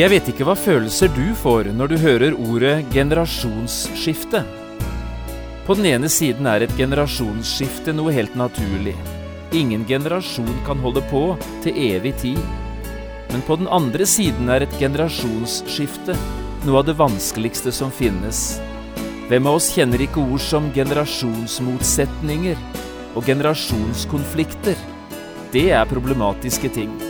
Jeg vet ikke hva følelser du får når du hører ordet generasjonsskifte. På den ene siden er et generasjonsskifte noe helt naturlig. Ingen generasjon kan holde på til evig tid. Men på den andre siden er et generasjonsskifte noe av det vanskeligste som finnes. Hvem av oss kjenner ikke ord som generasjonsmotsetninger og generasjonskonflikter? Det er problematiske ting.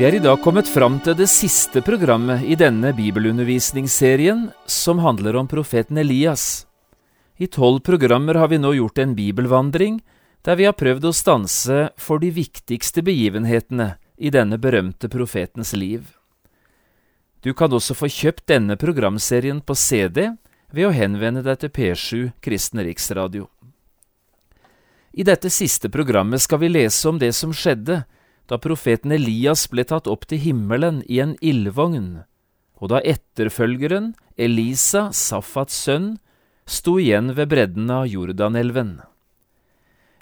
Vi er i dag kommet fram til det siste programmet i denne bibelundervisningsserien, som handler om profeten Elias. I tolv programmer har vi nå gjort en bibelvandring, der vi har prøvd å stanse for de viktigste begivenhetene i denne berømte profetens liv. Du kan også få kjøpt denne programserien på CD ved å henvende deg til P7 Kristen Riksradio. I dette siste programmet skal vi lese om det som skjedde da profeten Elias ble tatt opp til himmelen i en ildvogn, og da etterfølgeren, Elisa, Safats sønn, sto igjen ved bredden av Jordanelven.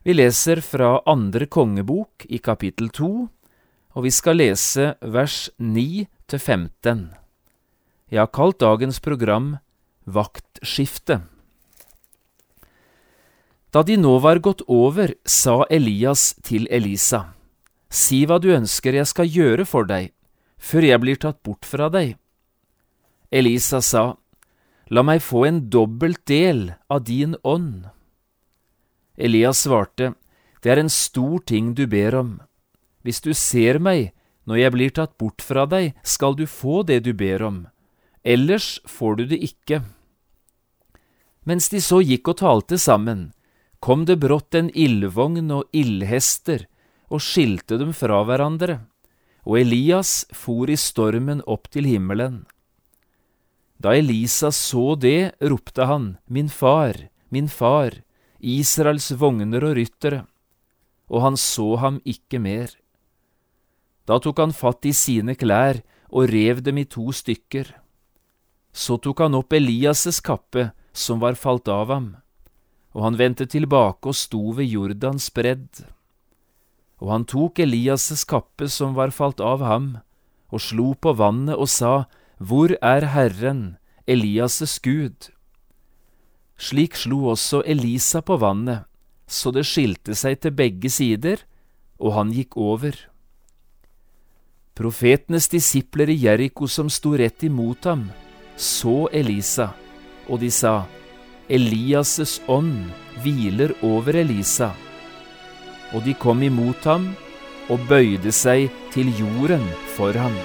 Vi leser fra andre kongebok i kapittel to, og vi skal lese vers 9 til 15. Jeg har kalt dagens program Vaktskifte. Da de nå var gått over, sa Elias til Elisa. Si hva du ønsker jeg skal gjøre for deg, før jeg blir tatt bort fra deg. Elisa sa, La meg få en dobbelt del av din ånd. Elias svarte, Det er en stor ting du ber om. Hvis du ser meg når jeg blir tatt bort fra deg, skal du få det du ber om, ellers får du det ikke. Mens de så gikk og talte sammen, kom det brått en ildvogn og ildhester, og skilte dem fra hverandre, og Elias for i stormen opp til himmelen. Da Elisa så det, ropte han, Min far, min far, Israels vogner og ryttere, og han så ham ikke mer. Da tok han fatt i sine klær og rev dem i to stykker. Så tok han opp Elias' kappe, som var falt av ham, og han vendte tilbake og sto ved Jordans bredd. Og han tok Elias' kappe som var falt av ham, og slo på vannet og sa, Hvor er Herren, Elias' Gud? Slik slo også Elisa på vannet, så det skilte seg til begge sider, og han gikk over. Profetenes disipler i Jeriko som sto rett imot ham, så Elisa, og de sa, Elias' ånd hviler over Elisa og de kom imot ham og bøyde seg til jorden for ham.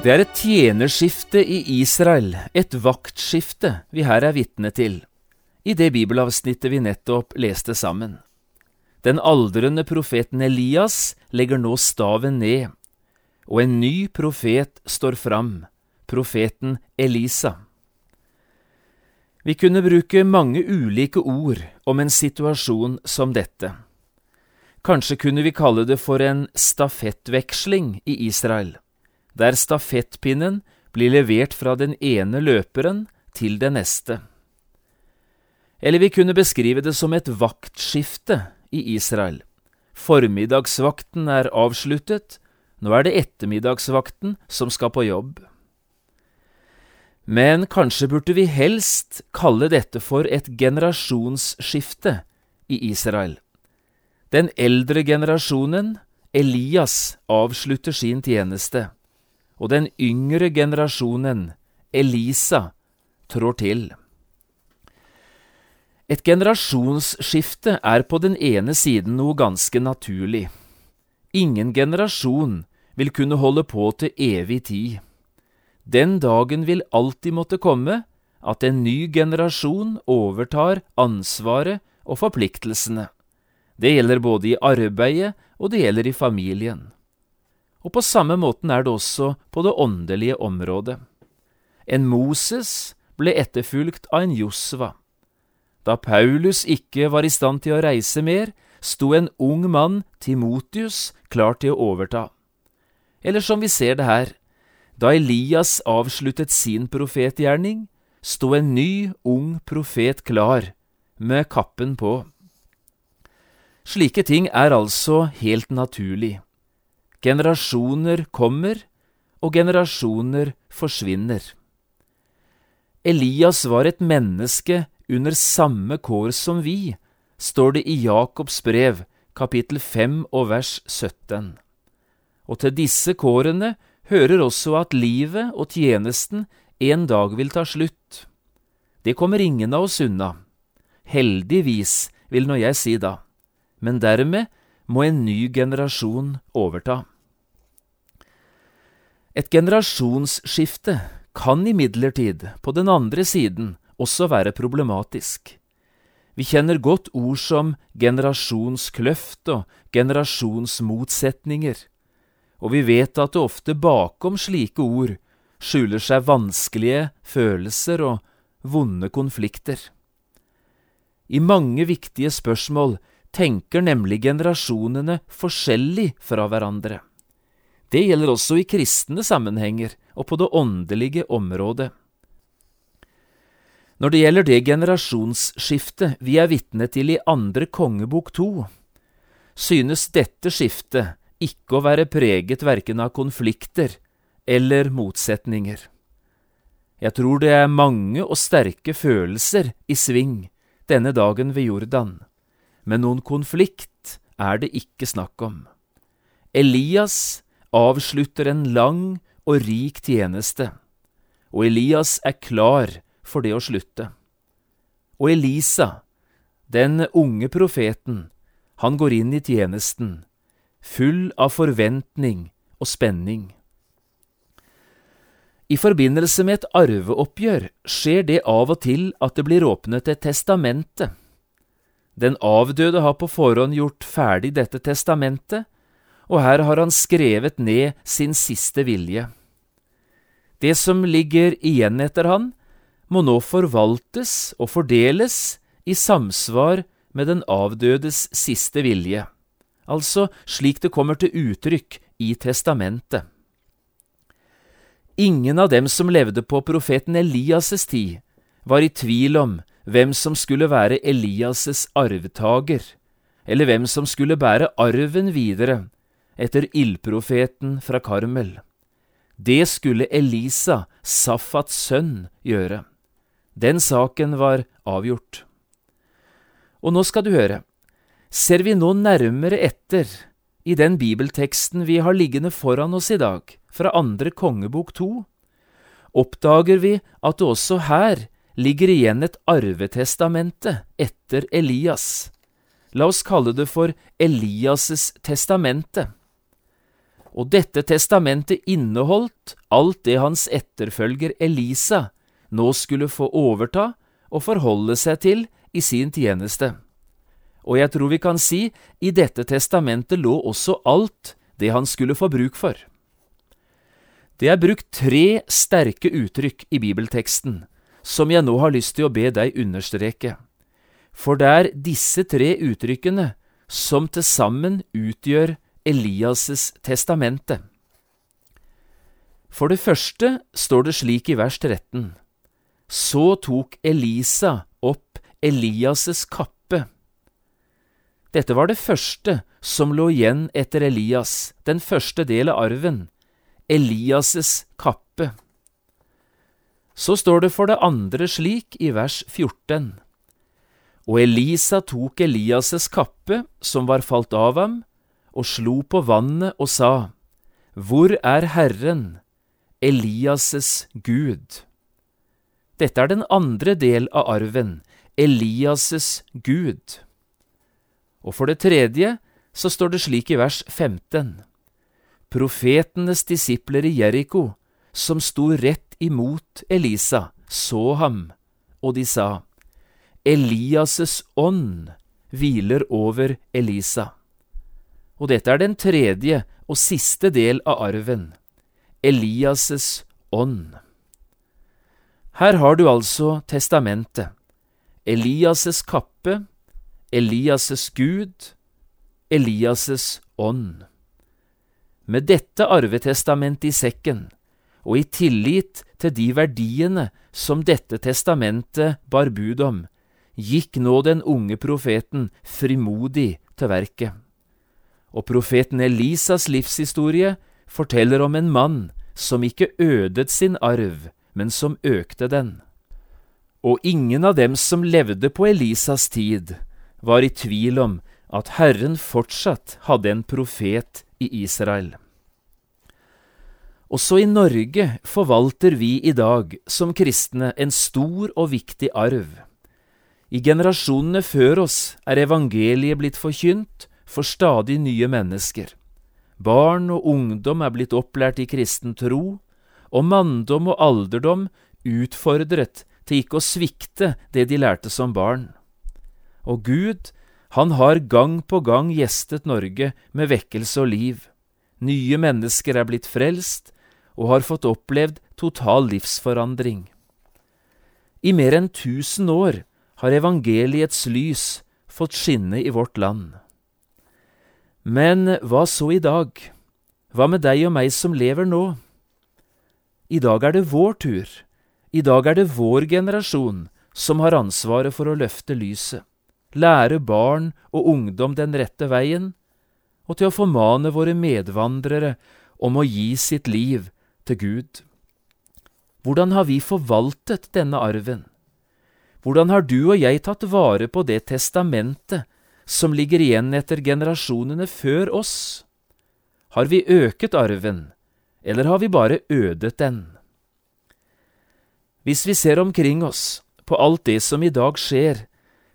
Det er et tjenerskifte i Israel, et vaktskifte, vi her er vitne til, i det bibelavsnittet vi nettopp leste sammen. Den aldrende profeten Elias legger nå staven ned, og en ny profet står fram, profeten Elisa. Vi kunne bruke mange ulike ord om en situasjon som dette. Kanskje kunne vi kalle det for en stafettveksling i Israel der stafettpinnen blir levert fra den ene løperen til den neste. Eller vi kunne beskrive det som et vaktskifte i Israel. Formiddagsvakten er avsluttet, nå er det ettermiddagsvakten som skal på jobb. Men kanskje burde vi helst kalle dette for et generasjonsskifte i Israel. Den eldre generasjonen, Elias, avslutter sin tjeneste, og den yngre generasjonen, Elisa, trår til. Et generasjonsskifte er på den ene siden noe ganske naturlig. Ingen generasjon vil kunne holde på til evig tid. Den dagen vil alltid måtte komme at en ny generasjon overtar ansvaret og forpliktelsene. Det gjelder både i arbeidet og det gjelder i familien. Og på samme måten er det også på det åndelige området. En Moses ble etterfulgt av en Josva. Da Paulus ikke var i stand til å reise mer, sto en ung mann, Timotius, klar til å overta. Eller som vi ser det her, da Elias avsluttet sin profetgjerning, sto en ny, ung profet klar, med kappen på. Slike ting er altså helt naturlig. Generasjoner kommer, og generasjoner forsvinner. Elias var et menneske under samme kår som vi, står det i Jakobs brev, kapittel 5 og vers 17. Og til disse kårene hører også at livet og tjenesten en dag vil ta slutt. Det kommer ingen av oss unna. Heldigvis, vil nå jeg si da, men dermed må en ny generasjon overta. Et generasjonsskifte kan imidlertid, på den andre siden, også være problematisk. Vi kjenner godt ord som generasjonskløft og generasjonsmotsetninger, og vi vet at det ofte bakom slike ord skjuler seg vanskelige følelser og vonde konflikter. I mange viktige spørsmål tenker nemlig generasjonene forskjellig fra hverandre. Det gjelder også i kristne sammenhenger og på det åndelige området. Når det gjelder det generasjonsskiftet vi er vitne til i andre kongebok to, synes dette skiftet ikke å være preget verken av konflikter eller motsetninger. Jeg tror det er mange og sterke følelser i sving denne dagen ved Jordan, men noen konflikt er det ikke snakk om. Elias avslutter en lang og rik tjeneste, og Elias er klar for det å slutte. Og Elisa, den unge profeten, han går inn i tjenesten, full av forventning og spenning. I forbindelse med et arveoppgjør skjer det av og til at det blir åpnet et testamente. Den avdøde har på forhånd gjort ferdig dette testamentet, og her har han skrevet ned sin siste vilje. Det som ligger igjen etter han, må nå forvaltes og fordeles i samsvar med den avdødes siste vilje, altså slik det kommer til uttrykk i testamentet. Ingen av dem som levde på profeten Elias' tid, var i tvil om hvem som skulle være Elias' arvtaker, eller hvem som skulle bære arven videre etter ildprofeten fra Karmel. Det skulle Elisa, Safats sønn, gjøre. Den saken var avgjort. Og nå skal du høre, ser vi nå nærmere etter i den bibelteksten vi har liggende foran oss i dag, fra andre kongebok to, oppdager vi at det også her ligger igjen et arvetestamente etter Elias. La oss kalle det for Elias' testamente. Og dette testamentet inneholdt alt det hans etterfølger Elisa nå skulle få overta og forholde seg til i sin tjeneste. Og jeg tror vi kan si i dette testamentet lå også alt det han skulle få bruk for. Det er brukt tre sterke uttrykk i bibelteksten, som jeg nå har lyst til å be deg understreke, for det er disse tre uttrykkene som til sammen utgjør Elias' testamente. For det første står det slik i vers 13. Så tok Elisa opp Elias' kappe. Dette var det første som lå igjen etter Elias, den første del av arven, Elias' kappe. Så står det for det andre slik i vers 14. Og Elisa tok Eliases kappe som var falt av ham, og slo på vannet og sa, Hvor er Herren, Eliases Gud? Dette er den andre del av arven, Eliases Gud. Og for det tredje så står det slik i vers 15. Profetenes disipler i Jeriko, som sto rett imot Elisa, så ham, og de sa, Elias' ånd hviler over Elisa. Og dette er den tredje og siste del av arven, Elias' ånd. Her har du altså testamentet, Elias' kappe, Elias' Gud, Elias' ånd. Med dette arvetestamentet i sekken, og i tillit til de verdiene som dette testamentet bar bud om, gikk nå den unge profeten frimodig til verket og profeten Elisas livshistorie forteller om en mann som ikke ødet sin arv, men som økte den. Og ingen av dem som levde på Elisas tid, var i tvil om at Herren fortsatt hadde en profet i Israel. Også i Norge forvalter vi i dag som kristne en stor og viktig arv. I generasjonene før oss er evangeliet blitt forkynt, for stadig nye mennesker. Barn og ungdom er blitt opplært i kristen tro, og manndom og alderdom utfordret til ikke å svikte det de lærte som barn. Og Gud, han har gang på gang gjestet Norge med vekkelse og liv. Nye mennesker er blitt frelst og har fått opplevd total livsforandring. I mer enn tusen år har evangeliets lys fått skinne i vårt land. Men hva så i dag? Hva med deg og meg som lever nå? I dag er det vår tur. I dag er det vår generasjon som har ansvaret for å løfte lyset, lære barn og ungdom den rette veien, og til å formane våre medvandrere om å gi sitt liv til Gud. Hvordan har vi forvaltet denne arven? Hvordan har du og jeg tatt vare på det testamentet som ligger igjen etter generasjonene før oss? Har vi øket arven, eller har vi bare ødet den? Hvis vi ser omkring oss på alt det som i dag skjer,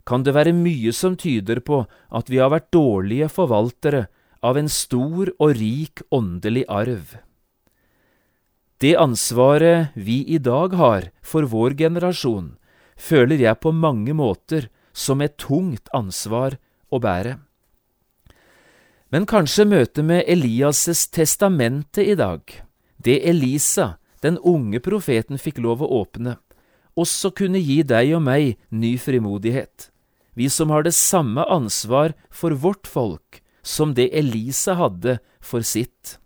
kan det være mye som tyder på at vi har vært dårlige forvaltere av en stor og rik åndelig arv. Det ansvaret vi i dag har for vår generasjon, føler jeg på mange måter som et tungt ansvar å bære. Men kanskje møtet med Elias' testamente i dag, det Elisa, den unge profeten, fikk lov å åpne, også kunne gi deg og meg ny frimodighet, vi som har det samme ansvar for vårt folk som det Elisa hadde for sitt.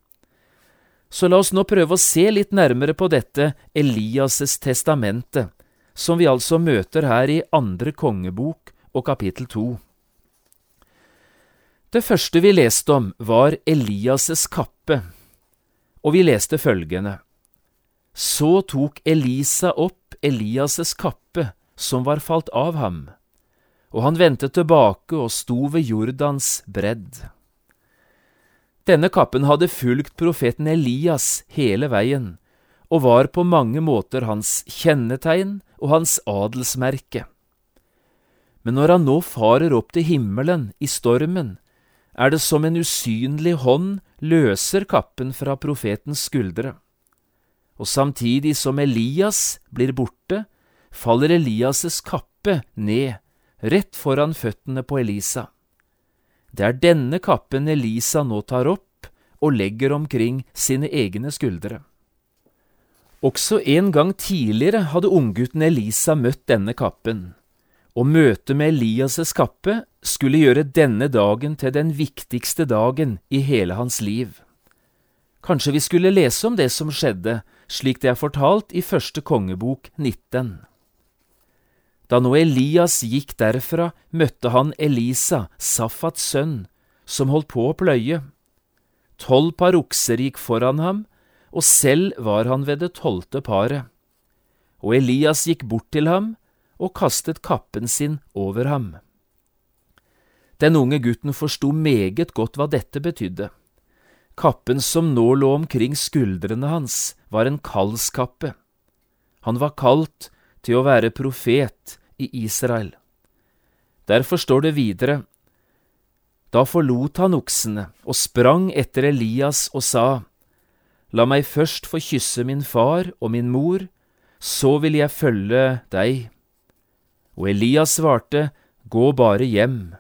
Så la oss nå prøve å se litt nærmere på dette Elias' testamente, som vi altså møter her i andre kongebok og kapittel to. Det første vi leste om, var Elias' kappe, og vi leste følgende. Så tok Elisa opp Elias' kappe, som var falt av ham, og han vendte tilbake og sto ved Jordans bredd. Denne kappen hadde fulgt profeten Elias hele veien, og var på mange måter hans kjennetegn og hans adelsmerke. Men når han nå farer opp til himmelen i stormen, er det som en usynlig hånd løser kappen fra profetens skuldre. Og samtidig som Elias blir borte, faller Elias' kappe ned, rett foran føttene på Elisa. Det er denne kappen Elisa nå tar opp og legger omkring sine egne skuldre. Også en gang tidligere hadde unggutten Elisa møtt denne kappen, og møtet med Elias' kappe skulle gjøre denne dagen til den viktigste dagen i hele hans liv. Kanskje vi skulle lese om det som skjedde, slik det er fortalt i første kongebok 19. Da nå Elias gikk derfra, møtte han Elisa, Safats sønn, som holdt på å pløye. Tolv par okser gikk foran ham, og selv var han ved det tolvte paret. og Elias gikk bort til ham og kastet kappen sin over ham. Den unge gutten forsto meget godt hva dette betydde. Kappen som nå lå omkring skuldrene hans, var en kallskappe. Han var kalt til å være profet i Israel. Derfor står det videre, da forlot han oksene og sprang etter Elias og sa, La meg først få kysse min far og min mor, så vil jeg følge deg. Og Elias svarte, Gå bare hjem,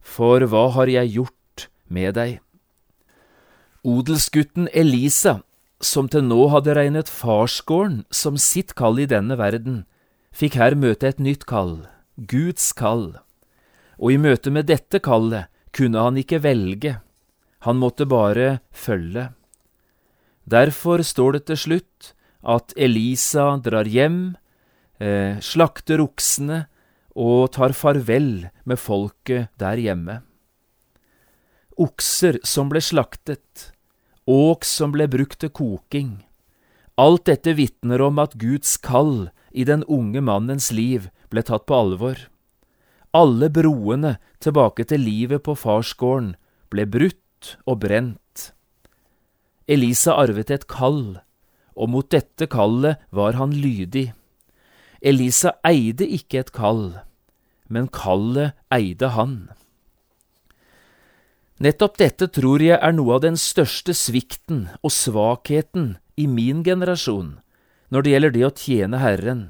for hva har jeg gjort med deg? Odelsgutten Elisa, som til nå hadde regnet farsgården som sitt kall i denne verden, fikk her møte et nytt kall, Guds kall. Og i møte med dette kallet kunne han ikke velge, han måtte bare følge. Derfor står det til slutt at Elisa drar hjem, eh, slakter oksene og tar farvel med folket der hjemme. Okser som ble slaktet, åk som ble brukt til koking. Alt dette vitner om at Guds kall i den unge mannens liv ble tatt på alvor. Alle broene tilbake til livet på farsgården ble brutt og brent. Elisa arvet et kall, og mot dette kallet var han lydig. Elisa eide ikke et kall, men kallet eide han. Nettopp dette tror jeg er noe av den største svikten og svakheten i min generasjon når det gjelder det å tjene Herren.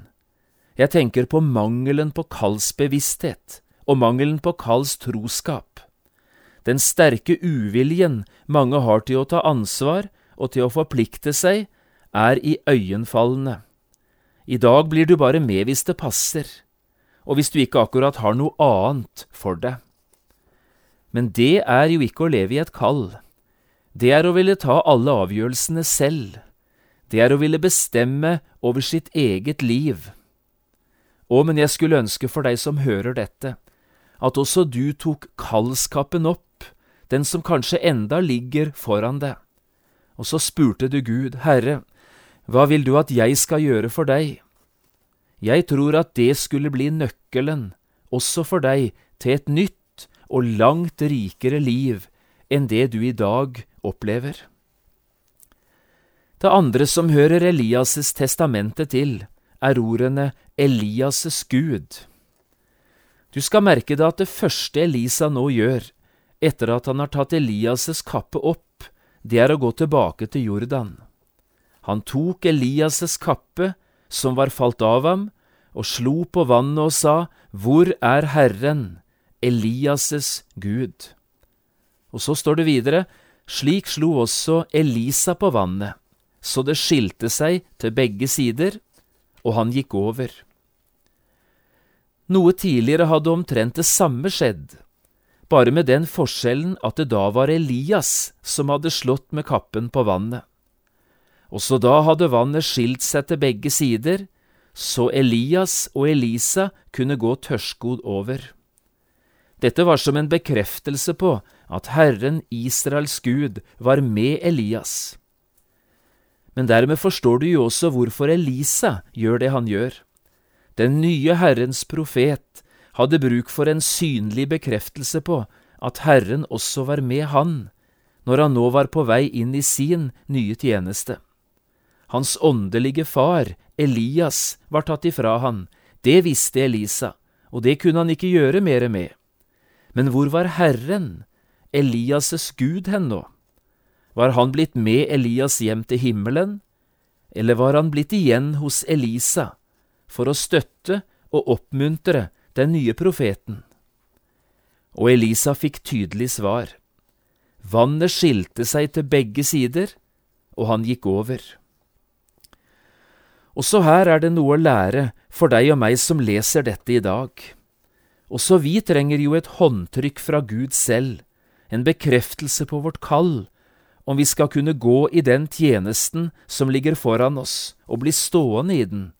Jeg tenker på mangelen på kallsbevissthet og mangelen på kalls troskap. Den sterke uviljen mange har til å ta ansvar og til å forplikte seg, er iøynefallende. I dag blir du bare med hvis det passer, og hvis du ikke akkurat har noe annet for deg. Men det er jo ikke å leve i et kall. Det er å ville ta alle avgjørelsene selv. Det er å ville bestemme over sitt eget liv. Å, men jeg skulle ønske for deg som hører dette, at også du tok kallskapen opp, den som kanskje enda ligger foran deg. Og så spurte du Gud, Herre, hva vil du at jeg skal gjøre for deg? Jeg tror at det skulle bli nøkkelen, også for deg, til et nytt og langt rikere liv enn det du i dag opplever. Det andre som hører Elias' testamente til, er ordene Elias' Gud. Du skal merke deg at det første Elisa nå gjør, etter at han har tatt Elias' kappe opp, det er å gå tilbake til Jordan. Han tok Elias' kappe, som var falt av ham, og slo på vannet og sa, Hvor er Herren, Elias' Gud? Og så står det videre, slik slo også Elisa på vannet, så det skilte seg til begge sider, og han gikk over. Noe tidligere hadde omtrent det samme skjedd, bare med den forskjellen at det da var Elias som hadde slått med kappen på vannet. Også da hadde vannet skilt seg til begge sider, så Elias og Elisa kunne gå tørrskodd over. Dette var som en bekreftelse på at Herren Israels Gud var med Elias. Men dermed forstår du jo også hvorfor Elisa gjør det han gjør. Den nye Herrens profet hadde bruk for en synlig bekreftelse på at Herren også var med han, når han nå var på vei inn i sin nye tjeneste. Hans åndelige far, Elias, var tatt ifra han, det visste Elisa, og det kunne han ikke gjøre mere med. Men hvor var Herren, Elias' Gud hen nå? Var han blitt med Elias hjem til himmelen, eller var han blitt igjen hos Elisa, for å støtte og oppmuntre den nye profeten. Og Elisa fikk tydelig svar. Vannet skilte seg til begge sider, og han gikk over. Også her er det noe å lære for deg og meg som leser dette i dag. Også vi trenger jo et håndtrykk fra Gud selv, en bekreftelse på vårt kall, om vi skal kunne gå i den tjenesten som ligger foran oss, og bli stående i den,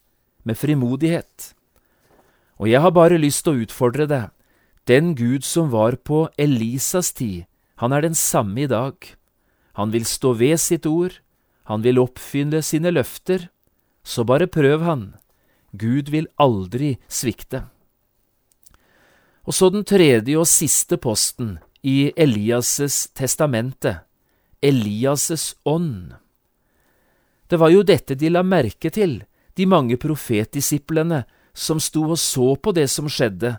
med frimodighet. Og jeg har bare lyst til å utfordre deg. Den Gud som var på Elisas tid, han er den samme i dag. Han vil stå ved sitt ord, han vil oppfylle sine løfter. Så bare prøv han, Gud vil aldri svikte. Og så den tredje og siste posten i Elias' testamente, Elias' ånd. Det var jo dette de la merke til, de mange profetdisiplene som sto og så på det som skjedde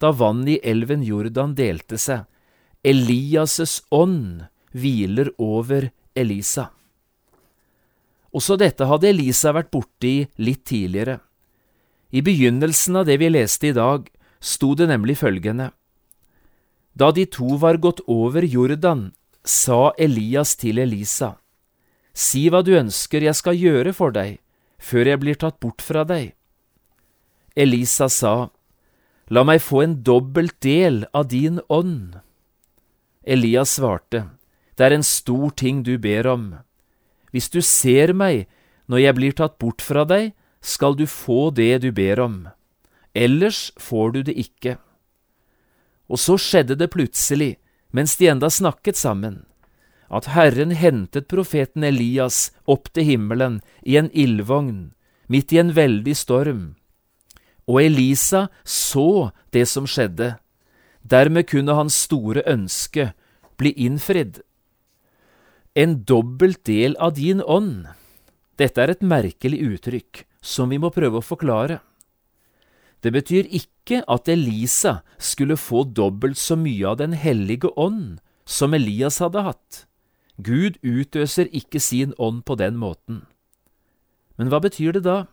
da vannet i elven Jordan delte seg. Elias' ånd hviler over Elisa. Også dette hadde Elisa vært borti litt tidligere. I begynnelsen av det vi leste i dag, sto det nemlig følgende. Da de to var gått over Jordan, sa Elias til Elisa, Si hva du ønsker jeg skal gjøre for deg, før jeg blir tatt bort fra deg. Elisa sa, La meg få en dobbelt del av din ånd. Elias svarte, Det er en stor ting du ber om. Hvis du ser meg når jeg blir tatt bort fra deg, skal du få det du ber om. Ellers får du det ikke. Og så skjedde det plutselig, mens de enda snakket sammen, at Herren hentet profeten Elias opp til himmelen i en ildvogn, midt i en veldig storm. Og Elisa så det som skjedde. Dermed kunne hans store ønske bli innfridd. En dobbelt del av din ånd. Dette er et merkelig uttrykk som vi må prøve å forklare. Det betyr ikke at Elisa skulle få dobbelt så mye av Den hellige ånd som Elias hadde hatt. Gud utøser ikke sin ånd på den måten. Men hva betyr det da?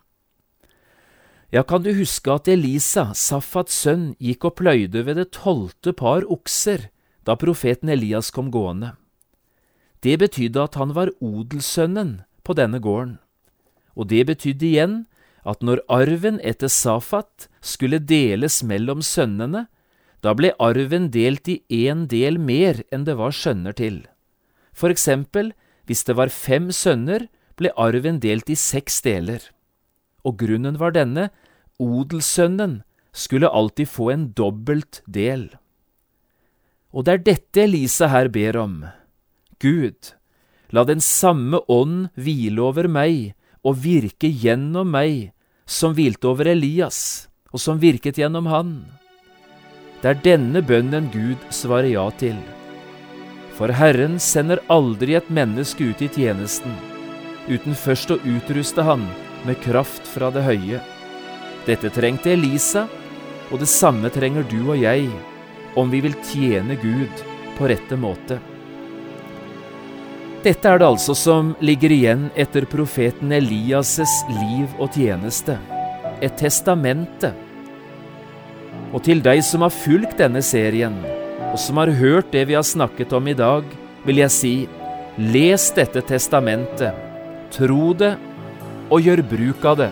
Ja, kan du huske at Elisa, Safats sønn, gikk og pløyde ved det tolvte par okser da profeten Elias kom gående? Det betydde at han var odelssønnen på denne gården, og det betydde igjen at når arven etter Safat skulle deles mellom sønnene, da ble arven delt i én del mer enn det var sønner til. For eksempel, hvis det var fem sønner, ble arven delt i seks deler. Og grunnen var denne, odelssønnen skulle alltid få en dobbelt del. Og det er dette Elisa her ber om. Gud, la den samme ånd hvile over meg og virke gjennom meg, som hvilte over Elias, og som virket gjennom han. Det er denne bønnen Gud svarer ja til. For Herren sender aldri et menneske ut i tjenesten uten først å utruste han med kraft fra det høye. Dette trengte Elisa, og det samme trenger du og jeg om vi vil tjene Gud på rette måte. Dette er det altså som ligger igjen etter profeten Elias' liv og tjeneste, et testamente. Og til deg som har fulgt denne serien, og som har hørt det vi har snakket om i dag, vil jeg si, les dette testamentet, tro det og gjør bruk av det.